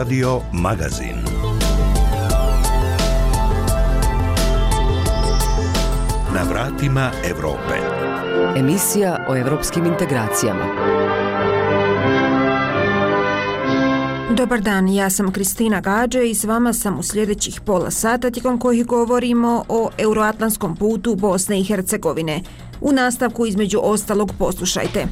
Radio Magazin. Na vratima Evrope. Emisija o evropskim integracijama. Dobar dan, ja sam Kristina Gađe i s vama sam u sljedećih pola sata tijekom kojih govorimo o euroatlantskom putu Bosne i Hercegovine. U nastavku između ostalog poslušajte.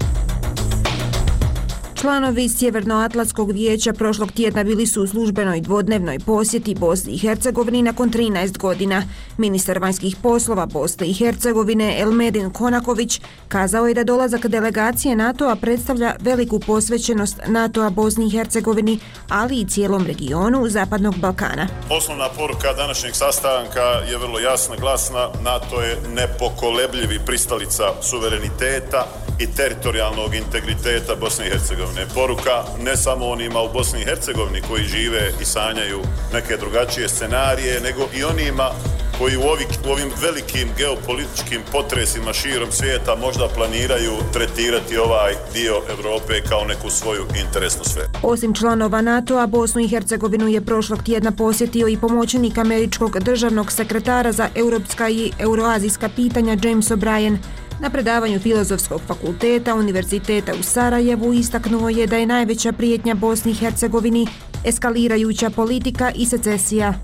Članovi Sjevernoatlantskog vijeća prošlog tjedna bili su u službenoj dvodnevnoj posjeti Bosni i Hercegovini nakon 13 godina. Ministar vanjskih poslova Bosne i Hercegovine Elmedin Konaković kazao je da dolazak delegacije NATO-a predstavlja veliku posvećenost NATO-a Bosni i Hercegovini, ali i cijelom regionu Zapadnog Balkana. Osnovna poruka današnjeg sastanka je vrlo jasna, glasna. NATO je nepokolebljivi pristalica suvereniteta i teritorijalnog integriteta Bosne i Hercegovine. Poruka ne samo onima u Bosni i Hercegovini koji žive i sanjaju neke drugačije scenarije, nego i onima koji u, ovih, u ovim velikim geopolitičkim potresima širom svijeta možda planiraju tretirati ovaj dio Evrope kao neku svoju interesnu sferu. Osim članova NATO-a, Bosnu i Hercegovinu je prošlog tjedna posjetio i pomoćnik američkog državnog sekretara za europska i euroazijska pitanja James O'Brien. Na predavanju Filozofskog fakulteta Univerziteta u Sarajevu istaknuo je da je najveća prijetnja Bosni i Hercegovini eskalirajuća politika i secesija.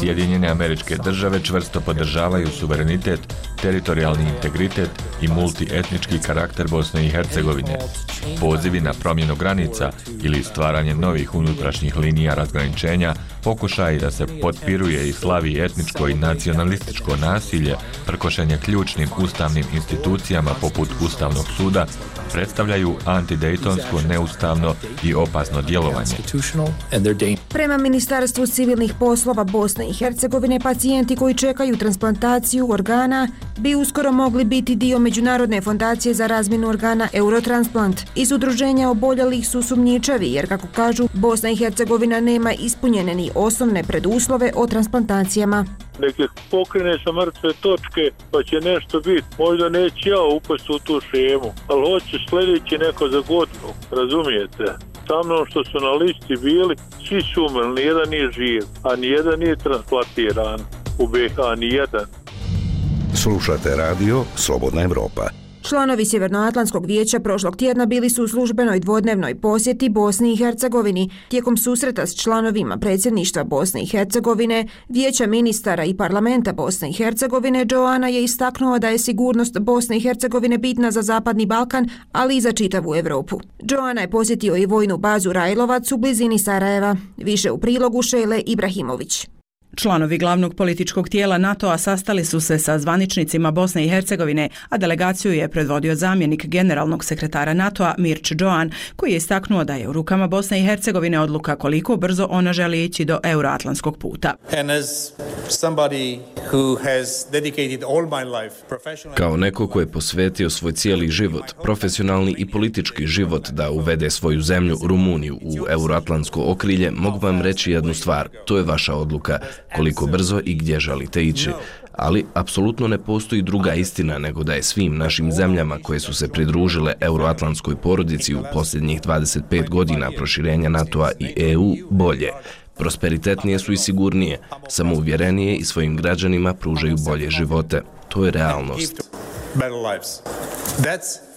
Sjedinjene američke države čvrsto podržavaju suverenitet, teritorijalni integritet i multietnički karakter Bosne i Hercegovine. Pozivi na promjenu granica ili stvaranje novih unutrašnjih linija razgraničenja pokušaj da se potpiruje i slavi etničko i nacionalističko nasilje, prkošenje ključnim ustavnim institucijama poput Ustavnog suda, predstavljaju antidejtonsko, neustavno i opasno djelovanje. Prema Ministarstvu civilnih poslova Bosne i Hercegovine, pacijenti koji čekaju transplantaciju organa bi uskoro mogli biti dio Međunarodne fondacije za razminu organa Eurotransplant. Iz udruženja oboljelih su sumnjičavi, jer kako kažu, Bosna i Hercegovina nema ispunjene ni osnovne preduslove o transplantacijama. Neke pokrene sa mrtve točke, pa će nešto biti. Možda neće ja upasti u tu šemu, ali hoće sljedeći neko za godinu, razumijete? Sa mnom što su na listi bili, svi su umrli, nijedan nije živ, a nijedan nije transplantiran u BH, nijedan. Slušate radio Slobodna Evropa. Članovi Sjevernoatlantskog vijeća prošlog tjedna bili su u službenoj dvodnevnoj posjeti Bosni i Hercegovini. Tijekom susreta s članovima predsjedništva Bosne i Hercegovine, vijeća ministara i parlamenta Bosne i Hercegovine, Joana je istaknuo da je sigurnost Bosne i Hercegovine bitna za Zapadni Balkan, ali i za čitavu Evropu. Joana je posjetio i vojnu bazu Rajlovac u blizini Sarajeva. Više u prilogu Šele Ibrahimović. Članovi glavnog političkog tijela NATO-a sastali su se sa zvaničnicima Bosne i Hercegovine, a delegaciju je predvodio zamjenik generalnog sekretara NATO-a Mirč Joan, koji je istaknuo da je u rukama Bosne i Hercegovine odluka koliko brzo ona želi ići do euroatlantskog puta. Kao neko ko je posvetio svoj cijeli život, profesionalni i politički život da uvede svoju zemlju Rumuniju u euroatlantsko okrilje, mogu vam reći jednu stvar, to je vaša odluka koliko brzo i gdje želite ići. Ali, apsolutno ne postoji druga istina nego da je svim našim zemljama koje su se pridružile euroatlantskoj porodici u posljednjih 25 godina proširenja NATO-a i EU bolje. Prosperitetnije su i sigurnije, samouvjerenije i svojim građanima pružaju bolje živote. To je realnost. that's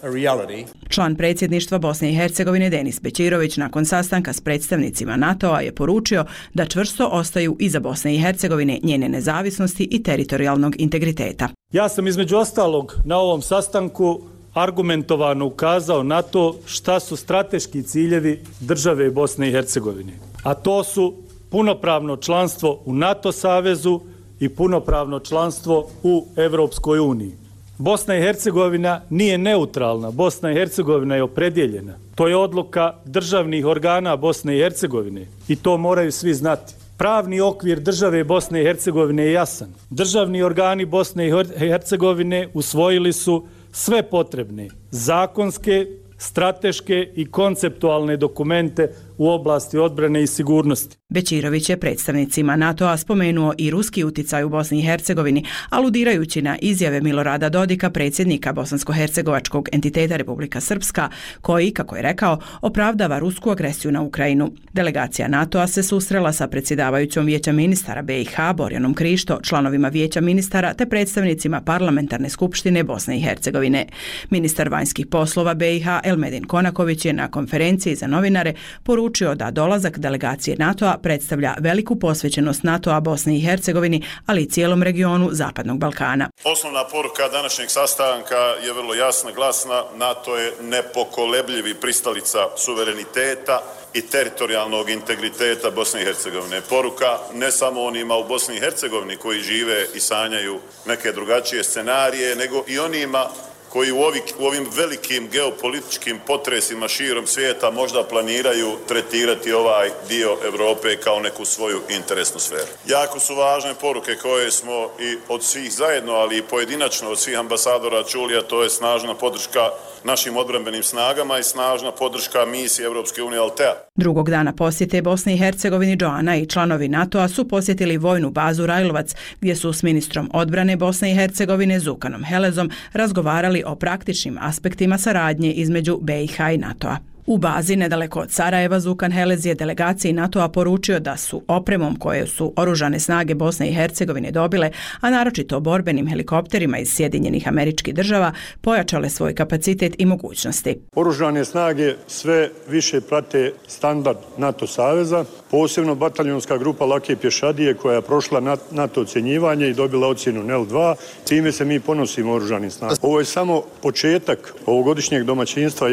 Član predsjedništva Bosne i Hercegovine Denis Bećirović nakon sastanka s predstavnicima NATO-a je poručio da čvrsto ostaju iza Bosne i Hercegovine njene nezavisnosti i teritorijalnog integriteta. Ja sam između ostalog na ovom sastanku argumentovano ukazao na to šta su strateški ciljevi države Bosne i Hercegovine. A to su punopravno članstvo u NATO savezu i punopravno članstvo u Evropskoj uniji. Bosna i Hercegovina nije neutralna, Bosna i Hercegovina je opredjeljena. To je odluka državnih organa Bosne i Hercegovine i to moraju svi znati. Pravni okvir države Bosne i Hercegovine je jasan. Državni organi Bosne i Hercegovine usvojili su sve potrebne zakonske, strateške i konceptualne dokumente u oblasti odbrane i sigurnosti. Bećirović je predstavnicima NATO-a spomenuo i ruski uticaj u Bosni i Hercegovini, aludirajući na izjave Milorada Dodika, predsjednika Bosansko-Hercegovačkog entiteta Republika Srpska, koji, kako je rekao, opravdava rusku agresiju na Ukrajinu. Delegacija NATO-a se susrela sa predsjedavajućom vijeća ministara BiH Borjanom Krišto, članovima vijeća ministara te predstavnicima parlamentarne skupštine Bosne i Hercegovine. Ministar vanjskih poslova BiH Elmedin Konaković je na konferenciji za novinare poručio da dolazak delegacije NATO-a predstavlja veliku posvećenost NATO-a Bosni i Hercegovini, ali i cijelom regionu Zapadnog Balkana. Osnovna poruka današnjeg sastanka je vrlo jasna, glasna. NATO je nepokolebljivi pristalica suvereniteta i teritorijalnog integriteta Bosne i Hercegovine. Poruka ne samo onima u Bosni i Hercegovini koji žive i sanjaju neke drugačije scenarije, nego i onima koji u, ovi, u ovim velikim geopolitičkim potresima širom svijeta možda planiraju tretirati ovaj dio Evrope kao neku svoju interesnu sferu. Jako su važne poruke koje smo i od svih zajedno, ali i pojedinačno od svih ambasadora čuli, a to je snažna podrška našim odbranbenim snagama i snažna podrška misije Evropske unije Altea. Drugog dana posjete Bosne i Hercegovini Joana i članovi NATO-a su posjetili vojnu bazu Rajlovac, gdje su s ministrom odbrane Bosne i Hercegovine Zukanom Helezom razgovarali o praktičnim aspektima saradnje između BiH i NATO-a. U bazi nedaleko od Sarajeva Zukan Helez je delegaciji NATO-a poručio da su opremom koje su oružane snage Bosne i Hercegovine dobile, a naročito borbenim helikopterima iz Sjedinjenih američkih država, pojačale svoj kapacitet i mogućnosti. Oružane snage sve više prate standard NATO saveza, posebno bataljonska grupa Lake pješadije koja je prošla NATO ocjenjivanje i dobila ocjenu NEL-2. Time se mi ponosimo oružanim snagama. Ovo je samo početak ovogodišnjeg domaćinstva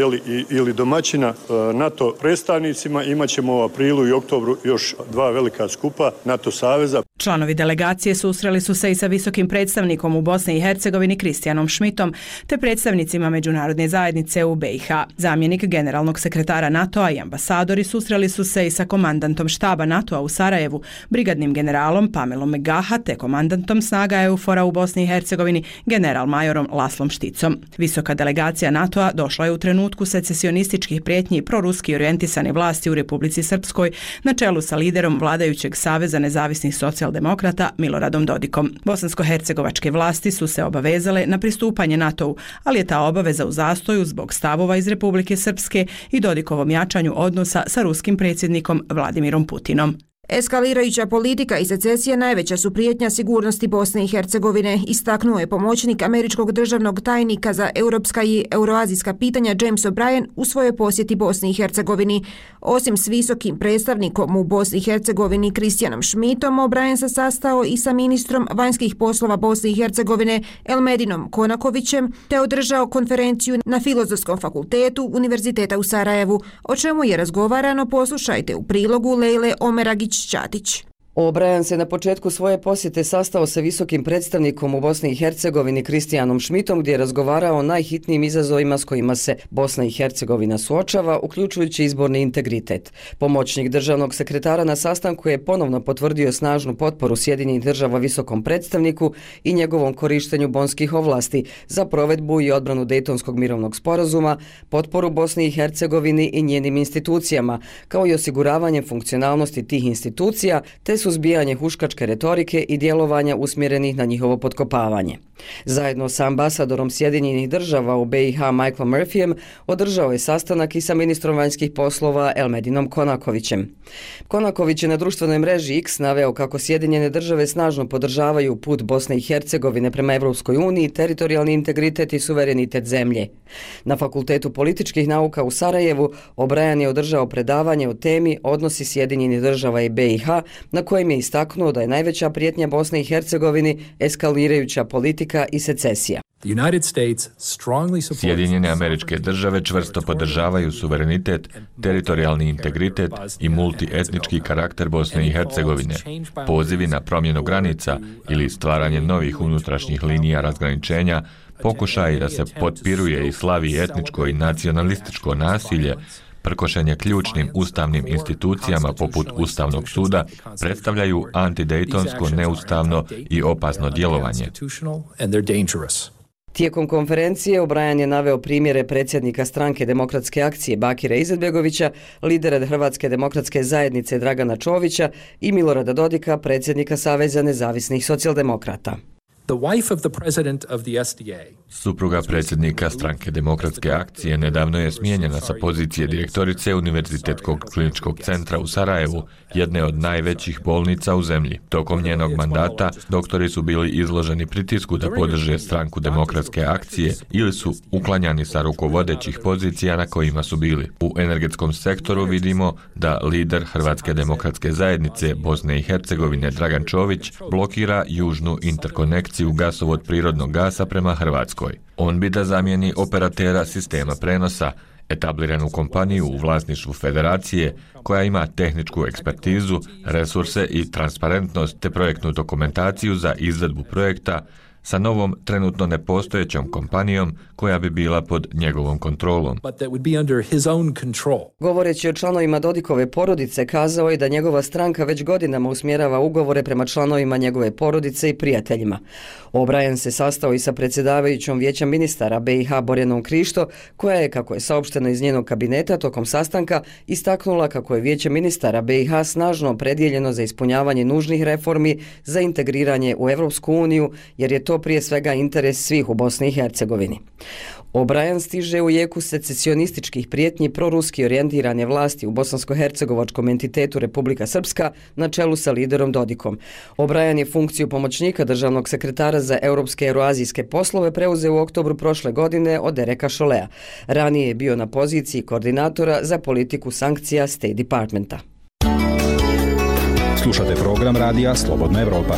ili domaćina većina e, NATO predstavnicima. Imaćemo u aprilu i oktobru još dva velika skupa NATO Saveza. Članovi delegacije susreli su se i sa visokim predstavnikom u Bosni i Hercegovini Kristijanom Šmitom te predstavnicima međunarodne zajednice u BiH. Zamjenik generalnog sekretara NATO-a i ambasadori susreli su se i sa komandantom štaba NATO-a u Sarajevu, brigadnim generalom Pamelom Megaha te komandantom snaga EUFORA u Bosni i Hercegovini general majorom Laslom Šticom. Visoka delegacija NATO-a došla je u trenutku secesionističkih prijetnji proruski orijentisane vlasti u Republici Srpskoj na čelu sa liderom vladajućeg Saveza nezavisnih socijaldemokrata Miloradom Dodikom. Bosansko-hercegovačke vlasti su se obavezale na pristupanje NATO-u, ali je ta obaveza u zastoju zbog stavova iz Republike Srpske i Dodikovom jačanju odnosa sa ruskim predsjednikom Vladimirom Putinom. Eskalirajuća politika i secesija najveća su prijetnja sigurnosti Bosne i Hercegovine, istaknuo je pomoćnik američkog državnog tajnika za europska i euroazijska pitanja James O'Brien u svojoj posjeti Bosni i Hercegovini. Osim s visokim predstavnikom u Bosni i Hercegovini Kristijanom Šmitom, O'Brien se sastao i sa ministrom vanjskih poslova Bosne i Hercegovine Elmedinom Konakovićem te održao konferenciju na Filozofskom fakultetu Univerziteta u Sarajevu, o čemu je razgovarano poslušajte u prilogu Lejle Omeragić ściadić. Obrajan se na početku svoje posjete sastao sa visokim predstavnikom u Bosni i Hercegovini Kristijanom Šmitom gdje je razgovarao o najhitnijim izazovima s kojima se Bosna i Hercegovina suočava, uključujući izborni integritet. Pomoćnik državnog sekretara na sastanku je ponovno potvrdio snažnu potporu Sjedinjenih država visokom predstavniku i njegovom korištenju bonskih ovlasti za provedbu i odbranu Dejtonskog mirovnog sporazuma, potporu Bosni i Hercegovini i njenim institucijama, kao i osiguravanje funkcionalnosti tih institucija, te suzbijanje huškačke retorike i djelovanja usmjerenih na njihovo podkopavanje. Zajedno sa ambasadorom Sjedinjenih država u BiH Michael Murphyem održao je sastanak i sa ministrom vanjskih poslova Elmedinom Konakovićem. Konaković je na društvenoj mreži X naveo kako Sjedinjene države snažno podržavaju put Bosne i Hercegovine prema Evropskoj uniji, teritorijalni integritet i suverenitet zemlje. Na Fakultetu političkih nauka u Sarajevu Obrajan je održao predavanje o temi odnosi Sjedinjenih država i BiH na kojem je istaknuo da je najveća prijetnja Bosne i Hercegovini eskalirajuća politika i secesija. Sjedinjene američke države čvrsto podržavaju suverenitet, teritorijalni integritet i multietnički karakter Bosne i Hercegovine. Pozivi na promjenu granica ili stvaranje novih unutrašnjih linija razgraničenja pokušaj da se potpiruje i slavi etničko i nacionalističko nasilje prkošenje ključnim ustavnim institucijama poput Ustavnog suda predstavljaju antidejtonsko neustavno i opasno djelovanje. Tijekom konferencije Obrajan je naveo primjere predsjednika stranke demokratske akcije Bakira Izetbegovića, lidera Hrvatske demokratske zajednice Dragana Čovića i Milorada Dodika, predsjednika Saveza nezavisnih socijaldemokrata. The wife of the president of the SDA Supruga predsjednika stranke demokratske akcije nedavno je smijenjena sa pozicije direktorice Univerzitetskog kliničkog centra u Sarajevu, jedne od najvećih bolnica u zemlji. Tokom njenog mandata doktori su bili izloženi pritisku da podrže stranku demokratske akcije ili su uklanjani sa rukovodećih pozicija na kojima su bili. U energetskom sektoru vidimo da lider Hrvatske demokratske zajednice Bosne i Hercegovine Dragan Čović blokira južnu interkonekciju gasovod prirodnog gasa prema Hrvatskoj. Hrvatskoj. On bi da zamijeni operatera sistema prenosa, etabliranu kompaniju u vlasništvu federacije, koja ima tehničku ekspertizu, resurse i transparentnost te projektnu dokumentaciju za izvedbu projekta, sa novom trenutno nepostojećom kompanijom koja bi bila pod njegovom kontrolom. Govoreći o članovima Dodikove porodice, kazao je da njegova stranka već godinama usmjerava ugovore prema članovima njegove porodice i prijateljima. Obrajan se sastao i sa predsjedavajućom vijeća ministara BiH Borjanom Krišto, koja je, kako je saopšteno iz njenog kabineta tokom sastanka, istaknula kako je vijeće ministara BiH snažno predijeljeno za ispunjavanje nužnih reformi za integriranje u Evropsku uniju, jer je to prije svega interes svih u Bosni i Hercegovini. Obrajan stiže u jeku secesionističkih prijetnji proruski orijentirane vlasti u bosansko-hercegovačkom entitetu Republika Srpska na čelu sa liderom Dodikom. Obrajan je funkciju pomoćnika državnog sekretara za europske euroazijske poslove preuzeo u oktobru prošle godine od Ereka Šolea. Ranije je bio na poziciji koordinatora za politiku sankcija State Departmenta. Slušate program radija Slobodna Evropa.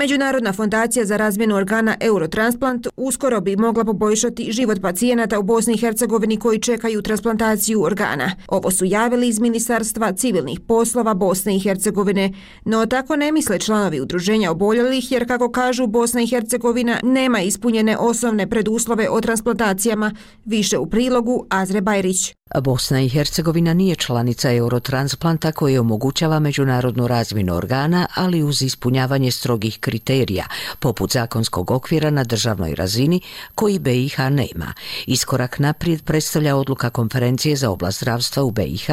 Međunarodna fondacija za razmjenu organa Eurotransplant uskoro bi mogla poboljšati život pacijenata u Bosni i Hercegovini koji čekaju transplantaciju organa. Ovo su javili iz Ministarstva civilnih poslova Bosne i Hercegovine, no tako ne misle članovi udruženja oboljelih jer kako kažu Bosna i Hercegovina nema ispunjene osnovne preduslove o transplantacijama, više u prilogu Azre Bajrić. Bosna i Hercegovina nije članica Eurotransplanta koji omogućava međunarodnu razminu organa, ali uz ispunjavanje strogih kriterija, poput zakonskog okvira na državnoj razini, koji BiH nema. Iskorak naprijed predstavlja odluka konferencije za oblast zdravstva u BiH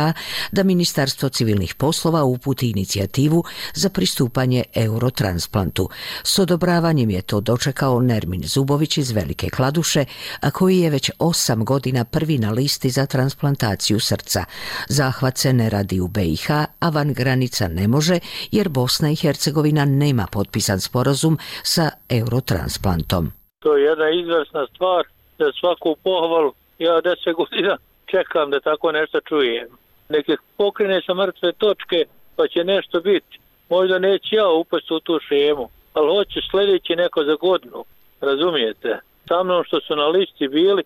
da Ministarstvo civilnih poslova uputi inicijativu za pristupanje Eurotransplantu. S odobravanjem je to dočekao Nermin Zubović iz Velike Kladuše, a koji je već osam godina prvi na listi za transplant transplantaciju srca. Zahvat se ne radi u BiH, a van granica ne može, jer Bosna i Hercegovina nema potpisan sporazum sa eurotransplantom. To je jedna izvrsna stvar za svaku pohvalu. Ja deset godina čekam da tako nešto čujem. Neke pokrene sa mrtve točke, pa će nešto biti. Možda neće ja upasti u tu šemu, ali hoće sljedeći neko za godinu. Razumijete? Sa mnom što su na listi bili,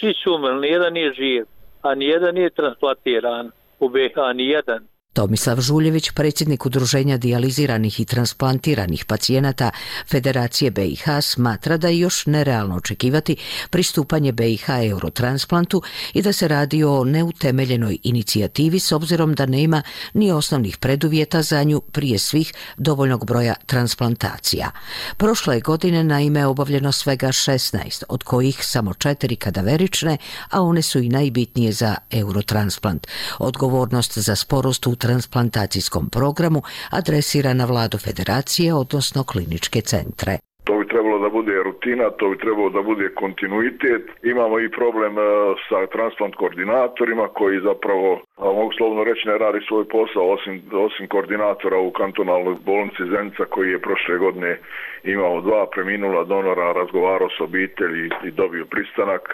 svi su umrli, nijedan nije živ a nijedan nije transplantiran u BH, nijedan. Tomislav Žuljević, predsjednik udruženja dijaliziranih i transplantiranih pacijenata Federacije BiH, smatra da je još nerealno očekivati pristupanje BiH eurotransplantu i da se radi o neutemeljenoj inicijativi s obzirom da nema ni osnovnih preduvjeta za nju prije svih dovoljnog broja transplantacija. Prošle godine na ime obavljeno svega 16, od kojih samo četiri kadaverične, a one su i najbitnije za eurotransplant. Odgovornost za sporost u transplantacijskom programu adresira na vladu federacije, odnosno kliničke centre. To bi trebalo da bude rutina, to bi trebalo da bude kontinuitet. Imamo i problem e, sa transplant koordinatorima koji zapravo, mogu slovno reći, ne radi svoj posao osim, osim koordinatora u kantonalnoj bolnici Zenica koji je prošle godine imao dva preminula donora, razgovarao s obitelji i dobio pristanak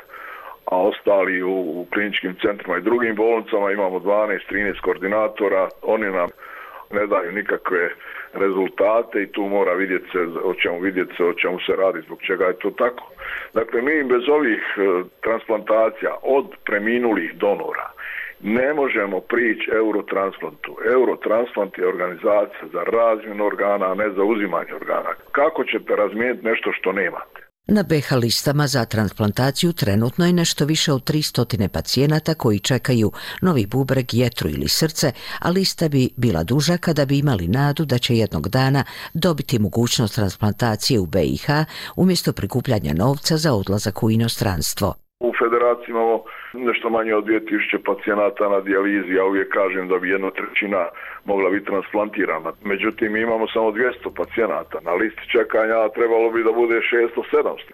a ostali u, u kliničkim centrima i drugim bolnicama imamo 12-13 koordinatora, oni nam ne daju nikakve rezultate i tu mora vidjeti se o čemu vidjeti se o čemu se radi zbog čega je to tako. Dakle mi bez ovih e, transplantacija od preminulih donora ne možemo prići eurotransplantu. Eurotransplant je organizacija za razmjenu organa, a ne za uzimanje organa. Kako ćete razmijeniti nešto što nemate? Na BH listama za transplantaciju trenutno je nešto više od 300 pacijenata koji čekaju novi bubreg, jetru ili srce, a lista bi bila duža kada bi imali nadu da će jednog dana dobiti mogućnost transplantacije u BiH umjesto prikupljanja novca za odlazak u inostranstvo. U federaciji imamo ono, nešto manje od 2000 pacijenata na dijalizi, ja uvijek kažem da bi jedna trećina mogla biti transplantirana. Međutim, imamo samo 200 pacijenata na listi čekanja, a trebalo bi da bude 600-700.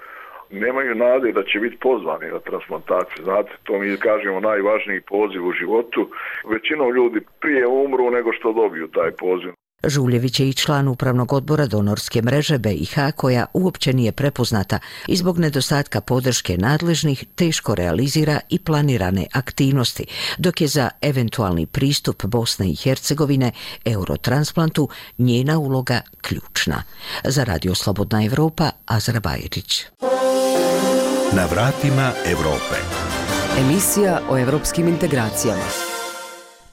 Nemaju nade da će biti pozvani na transplantaciju. Znate, to mi kažemo najvažniji poziv u životu. Većinom ljudi prije umru nego što dobiju taj poziv. Žuljević je i član upravnog odbora donorske mreže BiH koja uopće nije prepoznata i zbog nedostatka podrške nadležnih teško realizira i planirane aktivnosti, dok je za eventualni pristup Bosne i Hercegovine eurotransplantu njena uloga ključna. Za Radio Slobodna Evropa, Azra Bajerić. Na vratima Evrope. Emisija o evropskim integracijama.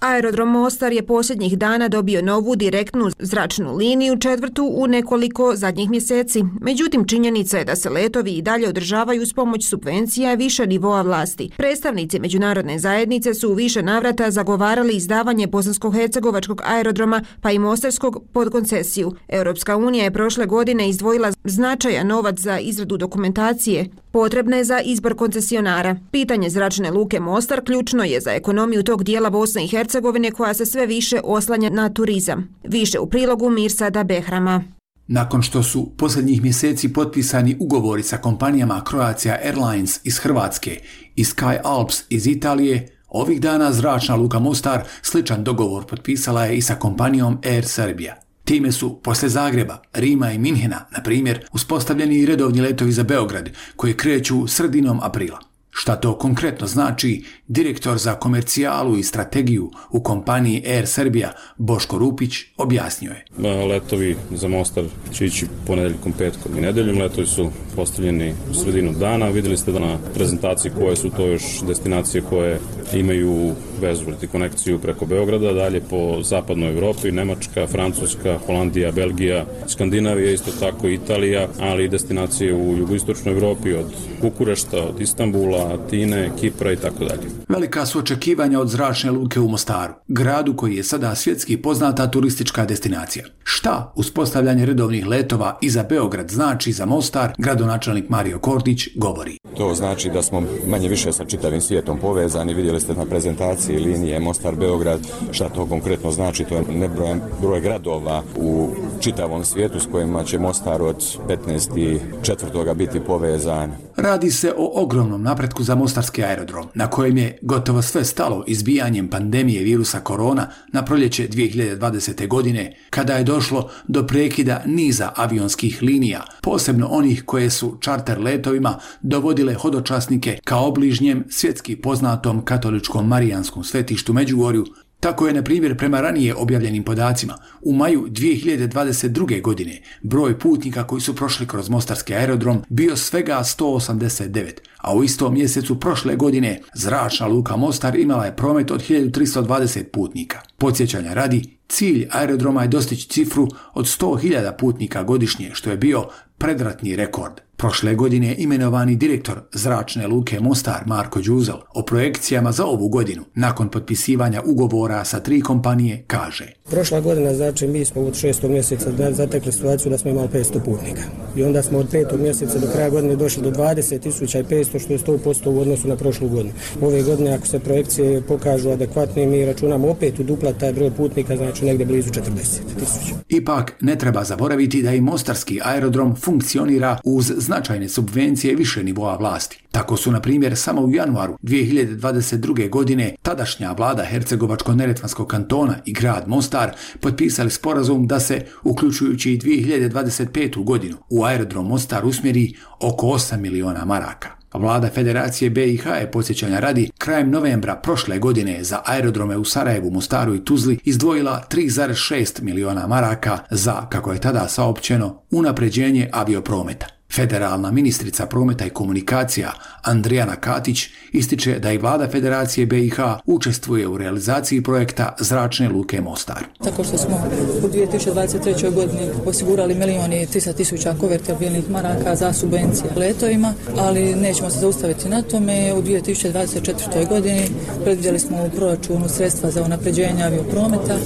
Aerodrom Mostar je posljednjih dana dobio novu direktnu zračnu liniju četvrtu u nekoliko zadnjih mjeseci. Međutim, činjenica je da se letovi i dalje održavaju s pomoć subvencija više nivoa vlasti. Predstavnici međunarodne zajednice su u više navrata zagovarali izdavanje bosansko-hercegovačkog aerodroma pa i mostarskog pod koncesiju. Europska unija je prošle godine izdvojila značajan novac za izradu dokumentacije potrebne za izbor koncesionara. Pitanje zračne luke Mostar ključno je za ekonomiju tog dijela Bosne i Hercegovine koja se sve više oslanja na turizam. Više u prilogu Mirsada Behrama. Nakon što su posljednjih mjeseci potpisani ugovori sa kompanijama Croatia Airlines iz Hrvatske i Sky Alps iz Italije, ovih dana zračna luka Mostar sličan dogovor potpisala je i sa kompanijom Air Serbia. Time su, posle Zagreba, Rima i Minhena, na primjer, uspostavljeni i redovni letovi za Beograd, koji kreću sredinom aprila. Šta to konkretno znači, direktor za komercijalu i strategiju u kompaniji Air Serbia Boško Rupić objasnio je. Letovi za Mostar će ići ponedeljkom, petkom i nedeljom. Letovi su postavljeni u sredinu dana. Videli ste da na prezentaciji koje su to još destinacije koje imaju vezu ili konekciju preko Beograda, dalje po zapadnoj Evropi, Nemačka, Francuska, Holandija, Belgija, Skandinavija, isto tako Italija, ali i destinacije u jugoistočnoj Evropi od Kukurešta, od Istanbula, Atine, Kipra i tako dalje. Velika su očekivanja od zračne luke u Mostaru, gradu koji je sada svjetski poznata turistička destinacija. Šta uspostavljanje redovnih letova i za Beograd znači za Mostar, gradonačelnik Mario Kordić govori. To znači da smo manje više sa čitavim svijetom povezani. Vidjeli ste na prezentaciji linije Mostar-Beograd. Šta to konkretno znači? To je nebrojan broj gradova u čitavom svijetu s kojima će Mostar od 15. četvrtoga biti povezan. Radi se o ogromnom napretku za Mostarski aerodrom, na kojem je gotovo sve stalo izbijanjem pandemije virusa korona na proljeće 2020. godine, kada je došlo do prekida niza avionskih linija, posebno onih koje su čarter letovima dovodile hodočasnike ka obližnjem svjetski poznatom katoličkom marijanskom svetištu Međugorju, Tako je, na primjer, prema ranije objavljenim podacima, u maju 2022. godine broj putnika koji su prošli kroz Mostarski aerodrom bio svega 189, a u istom mjesecu prošle godine zračna luka Mostar imala je promet od 1320 putnika. Podsjećanja radi, cilj aerodroma je dostići cifru od 100.000 putnika godišnje, što je bio predratni rekord. Prošle godine imenovani direktor zračne luke Mostar Marko Đuzel o projekcijama za ovu godinu nakon potpisivanja ugovora sa tri kompanije kaže. Prošla godina znači mi smo od šestog mjeseca zatekli situaciju da smo imali 500 putnika. I onda smo od petog mjeseca do kraja godine došli do 20.500 što je 100% u odnosu na prošlu godinu. Ove godine ako se projekcije pokažu adekvatne mi računamo opet u dupla taj broj putnika znači negdje blizu 40.000. Ipak ne treba zaboraviti da i Mostarski aerodrom funkcionira uz značajne subvencije više nivoa vlasti. Tako su, na primjer, samo u januaru 2022. godine tadašnja vlada Hercegovačko-Neretvanskog kantona i grad Mostar potpisali sporazum da se, uključujući i 2025. godinu, u aerodrom Mostar usmjeri oko 8 miliona maraka. Vlada Federacije BiH je posjećanja radi krajem novembra prošle godine za aerodrome u Sarajevu, Mostaru i Tuzli izdvojila 3,6 miliona maraka za, kako je tada saopćeno, unapređenje avioprometa. Federalna ministrica prometa i komunikacija Andrijana Katić ističe da i vlada Federacije BiH učestvuje u realizaciji projekta Zračne luke Mostar. Tako što smo u 2023. godini osigurali milijoni 300 tisuća konvertibilnih maraka za subvencije letovima, ali nećemo se zaustaviti na tome. U 2024. godini predvidjeli smo u proračunu sredstva za unapređenje avioprometa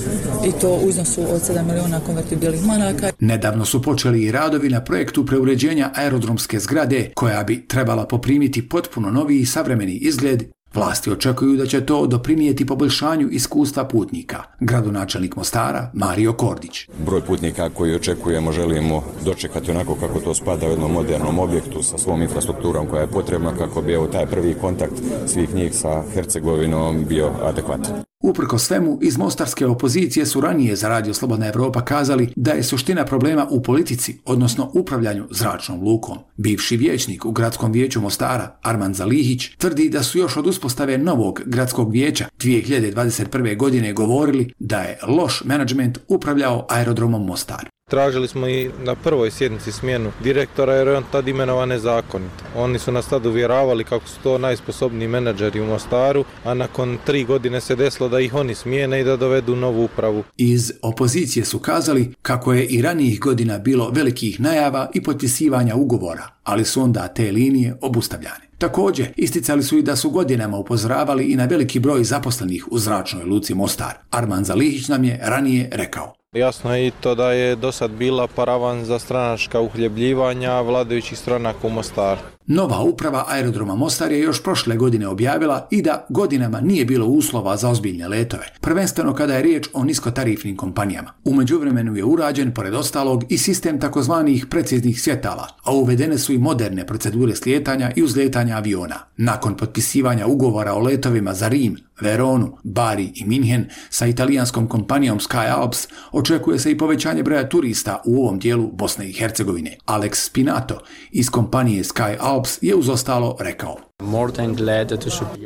i to u iznosu od 7 milijuna konvertibilnih maraka. Nedavno su počeli i radovi na projektu preuređenja aerodromske zgrade koja bi trebala poprimiti potpuno novi i savremeni izgled Vlasti očekuju da će to doprinijeti poboljšanju iskustva putnika. Gradonačelnik Mostara, Mario Kordić. Broj putnika koji očekujemo želimo dočekati onako kako to spada u jednom modernom objektu sa svom infrastrukturom koja je potrebna kako bi evo taj prvi kontakt svih njih sa Hercegovinom bio adekvatan. Uprko svemu, iz mostarske opozicije su ranije za Radio Slobodna Evropa kazali da je suština problema u politici, odnosno upravljanju zračnom lukom. Bivši vijećnik u gradskom vijeću Mostara, Arman Zalihić, tvrdi da su još od uspostave novog gradskog vijeća 2021. godine govorili da je loš menadžment upravljao aerodromom Mostar. Tražili smo i na prvoj sjednici smjenu direktora jer je on tad imenovan nezakonito. Oni su nas tad uvjeravali kako su to najsposobniji menadžeri u Mostaru, a nakon tri godine se desilo da ih oni smijene i da dovedu novu upravu. Iz opozicije su kazali kako je i ranijih godina bilo velikih najava i potpisivanja ugovora, ali su onda te linije obustavljane. Također, isticali su i da su godinama upozoravali i na veliki broj zaposlenih u zračnoj luci Mostar. Arman Zalihić nam je ranije rekao. Jasno je i to da je do sad bila paravan za stranačka uhljebljivanja vladajućih stranaka u Mostaru. Nova uprava aerodroma Mostar je još prošle godine objavila i da godinama nije bilo uslova za ozbiljne letove, prvenstveno kada je riječ o niskotarifnim kompanijama. U međuvremenu je urađen, pored ostalog, i sistem takozvanih preciznih svjetala, a uvedene su i moderne procedure slijetanja i uzletanja aviona. Nakon potpisivanja ugovora o letovima za Rim, Veronu, Bari i Minhen sa italijanskom kompanijom Sky Alps očekuje se i povećanje broja turista u ovom dijelu Bosne i Hercegovine. Alex Spinato iz kompanije Sky Alps Laops je už zostalo rekov.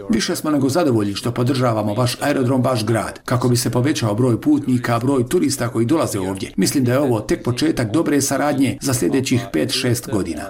Više smo nego zadovoljni što podržavamo vaš aerodrom, vaš grad, kako bi se povećao broj putnika, broj turista koji dolaze ovdje. Mislim da je ovo tek početak dobre saradnje za sljedećih 5-6 godina.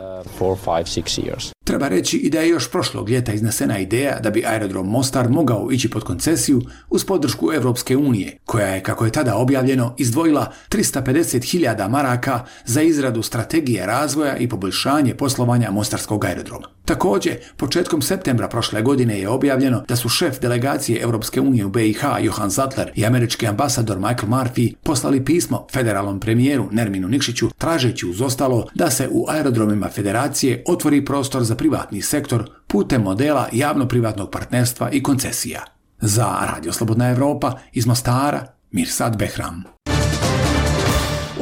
Treba reći i da je još prošlog ljeta iznesena ideja da bi aerodrom Mostar mogao ići pod koncesiju uz podršku Evropske unije, koja je, kako je tada objavljeno, izdvojila 350.000 maraka za izradu strategije razvoja i poboljšanje poslovanja Mostarskog aerodroma. Također, početkom septembra prošle godine je objavljeno da su šef delegacije Europske unije u BiH Johan Zatler i američki ambasador Michael Murphy poslali pismo federalnom premijeru Nerminu Nikšiću tražeći uz ostalo da se u aerodromima federacije otvori prostor za privatni sektor putem modela javno-privatnog partnerstva i koncesija. Za Radio Slobodna Evropa iz Mostara, Mirsad Behram.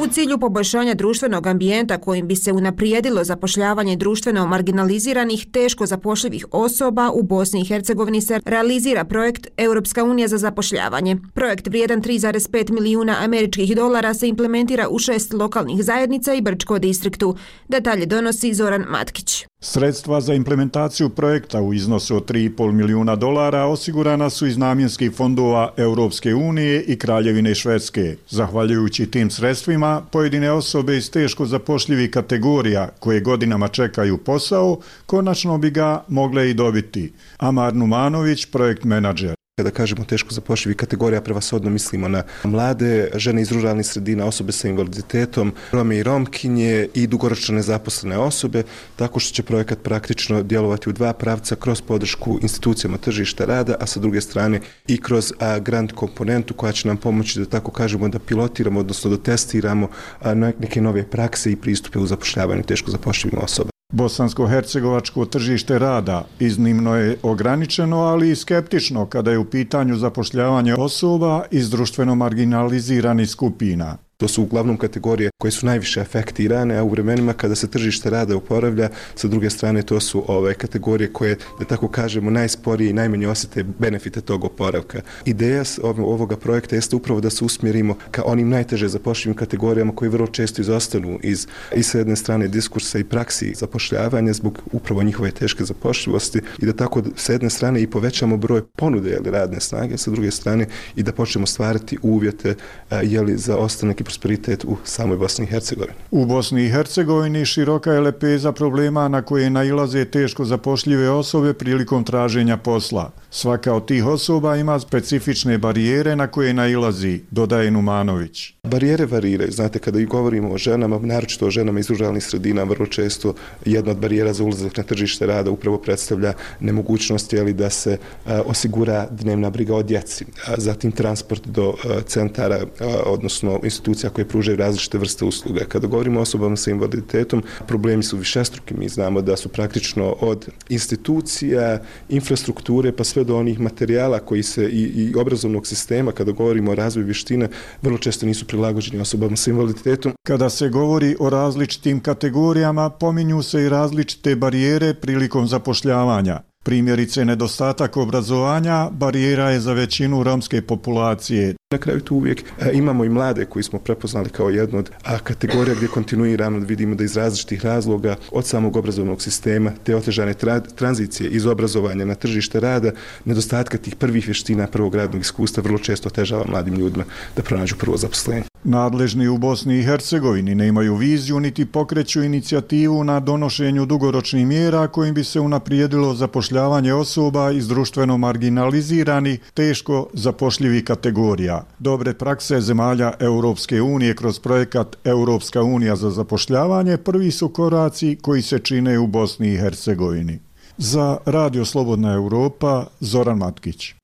U cilju poboljšanja društvenog ambijenta kojim bi se unaprijedilo zapošljavanje društveno marginaliziranih, teško zapošljivih osoba u Bosni i Hercegovini se realizira projekt Europska unija za zapošljavanje. Projekt vrijedan 3,5 milijuna američkih dolara se implementira u šest lokalnih zajednica i Brčko distriktu. Detalje donosi Zoran Matkić. Sredstva za implementaciju projekta u iznosu od 3,5 milijuna dolara osigurana su iz namjenskih fondova Europske unije i Kraljevine Švedske. Zahvaljujući tim sredstvima, pojedine osobe iz teško zapošljivih kategorija koje godinama čekaju posao, konačno bi ga mogle i dobiti. Amar Numanović, projekt menadžer. Kada kažemo teško zapošljivi kategorija, prevasodno mislimo na mlade, žene iz ruralnih sredina, osobe sa invaliditetom, rome i romkinje i dugoročno nezaposlene osobe, tako što će projekat praktično djelovati u dva pravca kroz podršku institucijama tržišta rada, a sa druge strane i kroz grant komponentu koja će nam pomoći da tako kažemo da pilotiramo, odnosno da testiramo neke nove prakse i pristupe u zapošljavanju teško zapošljivim osoba. Bosansko-hercegovačko tržište rada iznimno je ograničeno, ali i skeptično kada je u pitanju zapošljavanje osoba iz društveno marginaliziranih skupina. To su uglavnom kategorije koje su najviše afektirane, a u vremenima kada se tržište rada uporavlja, sa druge strane to su ove kategorije koje, da tako kažemo, najsporije i najmanje osjete benefite tog oporavka. Ideja ovoga projekta jeste upravo da se usmjerimo ka onim najteže zapošljivim kategorijama koji vrlo često izostanu iz i sa jedne strane diskursa i praksi zapošljavanja zbog upravo njihove teške zapošljivosti i da tako sa jedne strane i povećamo broj ponude jeli, radne snage, sa druge strane i da počnemo stvarati uvjete jeli, za ostanak i prosperitet u samoj Bosni i Hercegovini. U Bosni i Hercegovini široka je lepeza problema na koje nailaze teško zapošljive osobe prilikom traženja posla. Svaka od tih osoba ima specifične barijere na koje nailazi, dodaje Numanović. Barijere variraju. Znate, kada i govorimo o ženama, naročito o ženama iz ruralnih sredina, vrlo često jedna od barijera za ulazak na tržište rada upravo predstavlja nemogućnost jeli, da se a, osigura dnevna briga o djeci. A, zatim transport do a, centara, e, odnosno institucija koje pružaju različite vrste usluga. Kada govorimo o osobama sa invaliditetom, problemi su višestruki. Mi znamo da su praktično od institucija, infrastrukture, pa sve do onih materijala koji se i, i obrazovnog sistema, kada govorimo o razvoju vještina, vrlo često nisu prilagođeni osobama s invaliditetom. Kada se govori o različitim kategorijama, pominju se i različite barijere prilikom zapošljavanja. Primjerice, nedostatak obrazovanja barijera je za većinu romske populacije. Na kraju tu uvijek e, imamo i mlade koji smo prepoznali kao jednu od a, kategorija gdje kontinuirano vidimo da iz različitih razloga od samog obrazovnog sistema te otežane tra tranzicije iz obrazovanja na tržište rada, nedostatka tih prvih vještina prvog radnog iskustva vrlo često otežava mladim ljudima da pronađu prvo zaposlenje. Nadležni u Bosni i Hercegovini ne imaju viziju niti pokreću inicijativu na donošenju dugoročnih mjera kojim bi se unaprijedilo zapošljavanje zapošljavanje osoba iz društveno marginalizirani, teško zapošljivi kategorija. Dobre prakse zemalja Europske unije kroz projekat Europska unija za zapošljavanje prvi su koraci koji se čine u Bosni i Hercegovini. Za Radio Slobodna Europa, Zoran Matkić.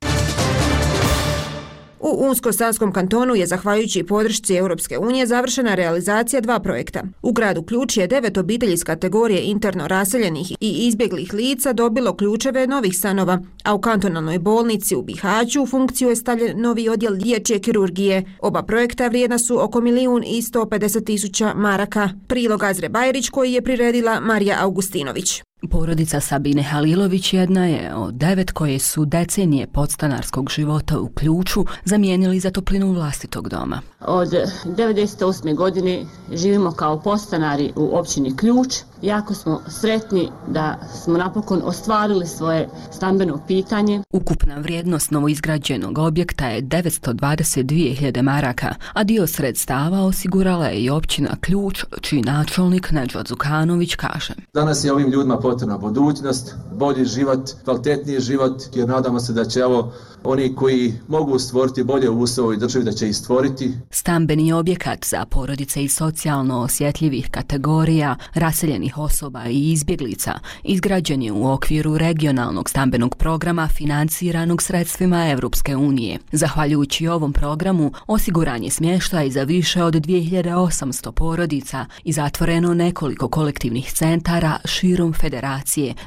U Unsko-Sanskom kantonu je, zahvaljujući podršci Europske unije, završena realizacija dva projekta. U gradu Ključ je devet obitelji iz kategorije interno raseljenih i izbjeglih lica dobilo ključeve novih stanova, a u kantonalnoj bolnici u Bihaću u funkciju je stavljen novi odjel liječje kirurgije. Oba projekta vrijedna su oko milijun i 150 tisuća maraka. Prilog Azre Bajrić koji je priredila Marija Augustinović. Porodica Sabine Halilović jedna je od devet koje su decenije podstanarskog života u ključu zamijenili za toplinu vlastitog doma. Od 1998. godine živimo kao podstanari u općini Ključ. Jako smo sretni da smo napokon ostvarili svoje stambeno pitanje. Ukupna vrijednost novoizgrađenog objekta je 922.000 maraka, a dio sredstava osigurala je i općina Ključ, čiji načelnik Neđo Zukanović kaže. Danas je ovim ljudima potrebna budućnost, bolji život, kvalitetniji život, jer nadamo se da će ovo oni koji mogu stvoriti bolje uslove i državi da će ih stvoriti. Stambeni objekat za porodice i socijalno osjetljivih kategorija, raseljenih osoba i izbjeglica izgrađen je u okviru regionalnog stambenog programa financiranog sredstvima Evropske unije. Zahvaljujući ovom programu, osiguran je smještaj za više od 2800 porodica i zatvoreno nekoliko kolektivnih centara širom federacije,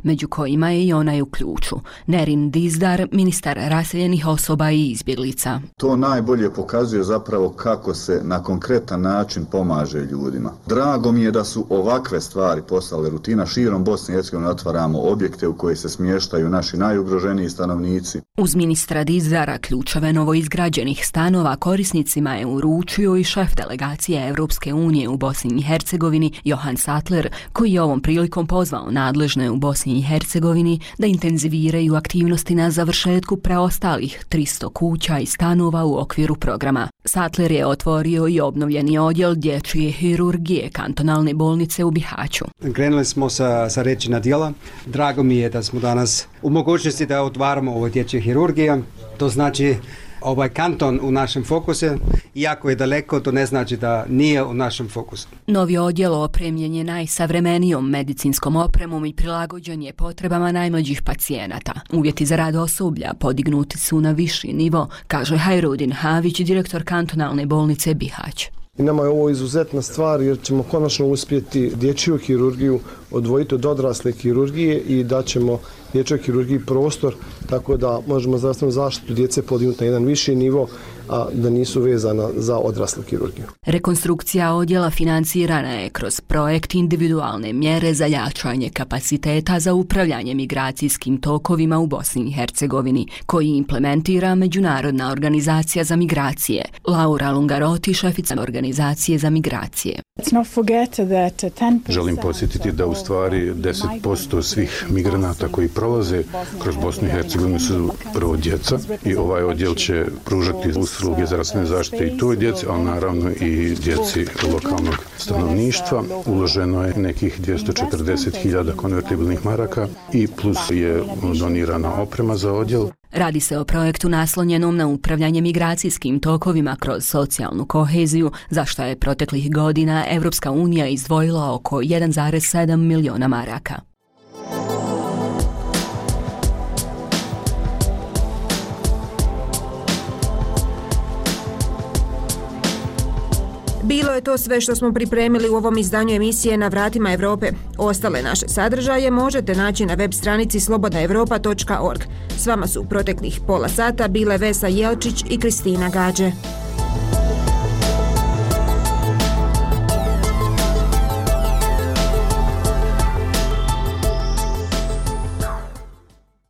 među kojima je i onaj u ključu. Nerin Dizdar, ministar raseljenih osoba i izbjeglica. To najbolje pokazuje zapravo kako se na konkretan način pomaže ljudima. Drago mi je da su ovakve stvari postale rutina. Širom Bosne i Hercegovine otvaramo objekte u koje se smještaju naši najugroženiji stanovnici. Uz ministra Dizara ključeve novoizgrađenih stanova korisnicima je uručio i šef delegacije Evropske unije u Bosni i Hercegovini Johan Sattler, koji je ovom prilikom pozvao nadležne u Bosni i Hercegovini da intenziviraju aktivnosti na završetku preostalih 300 kuća i stanova u okviru programa. Satler je otvorio i obnovljeni odjel dječje hirurgije kantonalne bolnice u Bihaću. Krenuli smo sa, sa reći na dijela. Drago mi je da smo danas u mogućnosti da otvaramo ovo dječje hirurgije. To znači ovaj kanton u našem fokusu, iako je daleko, to ne znači da nije u našem fokusu. Novi odjel opremljen je najsavremenijom medicinskom opremom i prilagođen je potrebama najmlađih pacijenata. Uvjeti za rad osoblja podignuti su na viši nivo, kaže Hajrudin Havić, direktor kantonalne bolnice Bihać. I nama je ovo izuzetna stvar jer ćemo konačno uspjeti dječju hirurgiju odvojiti od odrasle hirurgije i daćemo dječjoj hirurgiji prostor tako da možemo zdravstvenu zaštitu djece podignuti na jedan viši nivo, a da nisu vezana za odraslu kirurgiju. Rekonstrukcija odjela financirana je kroz projekt individualne mjere za jačanje kapaciteta za upravljanje migracijskim tokovima u Bosni i Hercegovini, koji implementira Međunarodna organizacija za migracije. Laura Lungaroti, šefica organizacije za migracije. Želim podsjetiti da u stvari 10% svih migranata koji prolaze kroz Bosnu i Hercegovinu su prvo djeca i ovaj odjel će pružati usluge zdravstvene zaštite i toj djeci, ali naravno i djeci lokalnog stanovništva. Uloženo je nekih 240.000 konvertibilnih maraka i plus je donirana oprema za odjel. Radi se o projektu naslonjenom na upravljanje migracijskim tokovima kroz socijalnu koheziju, za što je proteklih godina Evropska unija izdvojila oko 1,7 miliona maraka. Bilo je to sve što smo pripremili u ovom izdanju emisije na vratima Evrope. Ostale naše sadržaje možete naći na web stranici slobodaevropa.org. S vama su u proteklih pola sata bile Vesa Jelčić i Kristina Gađe.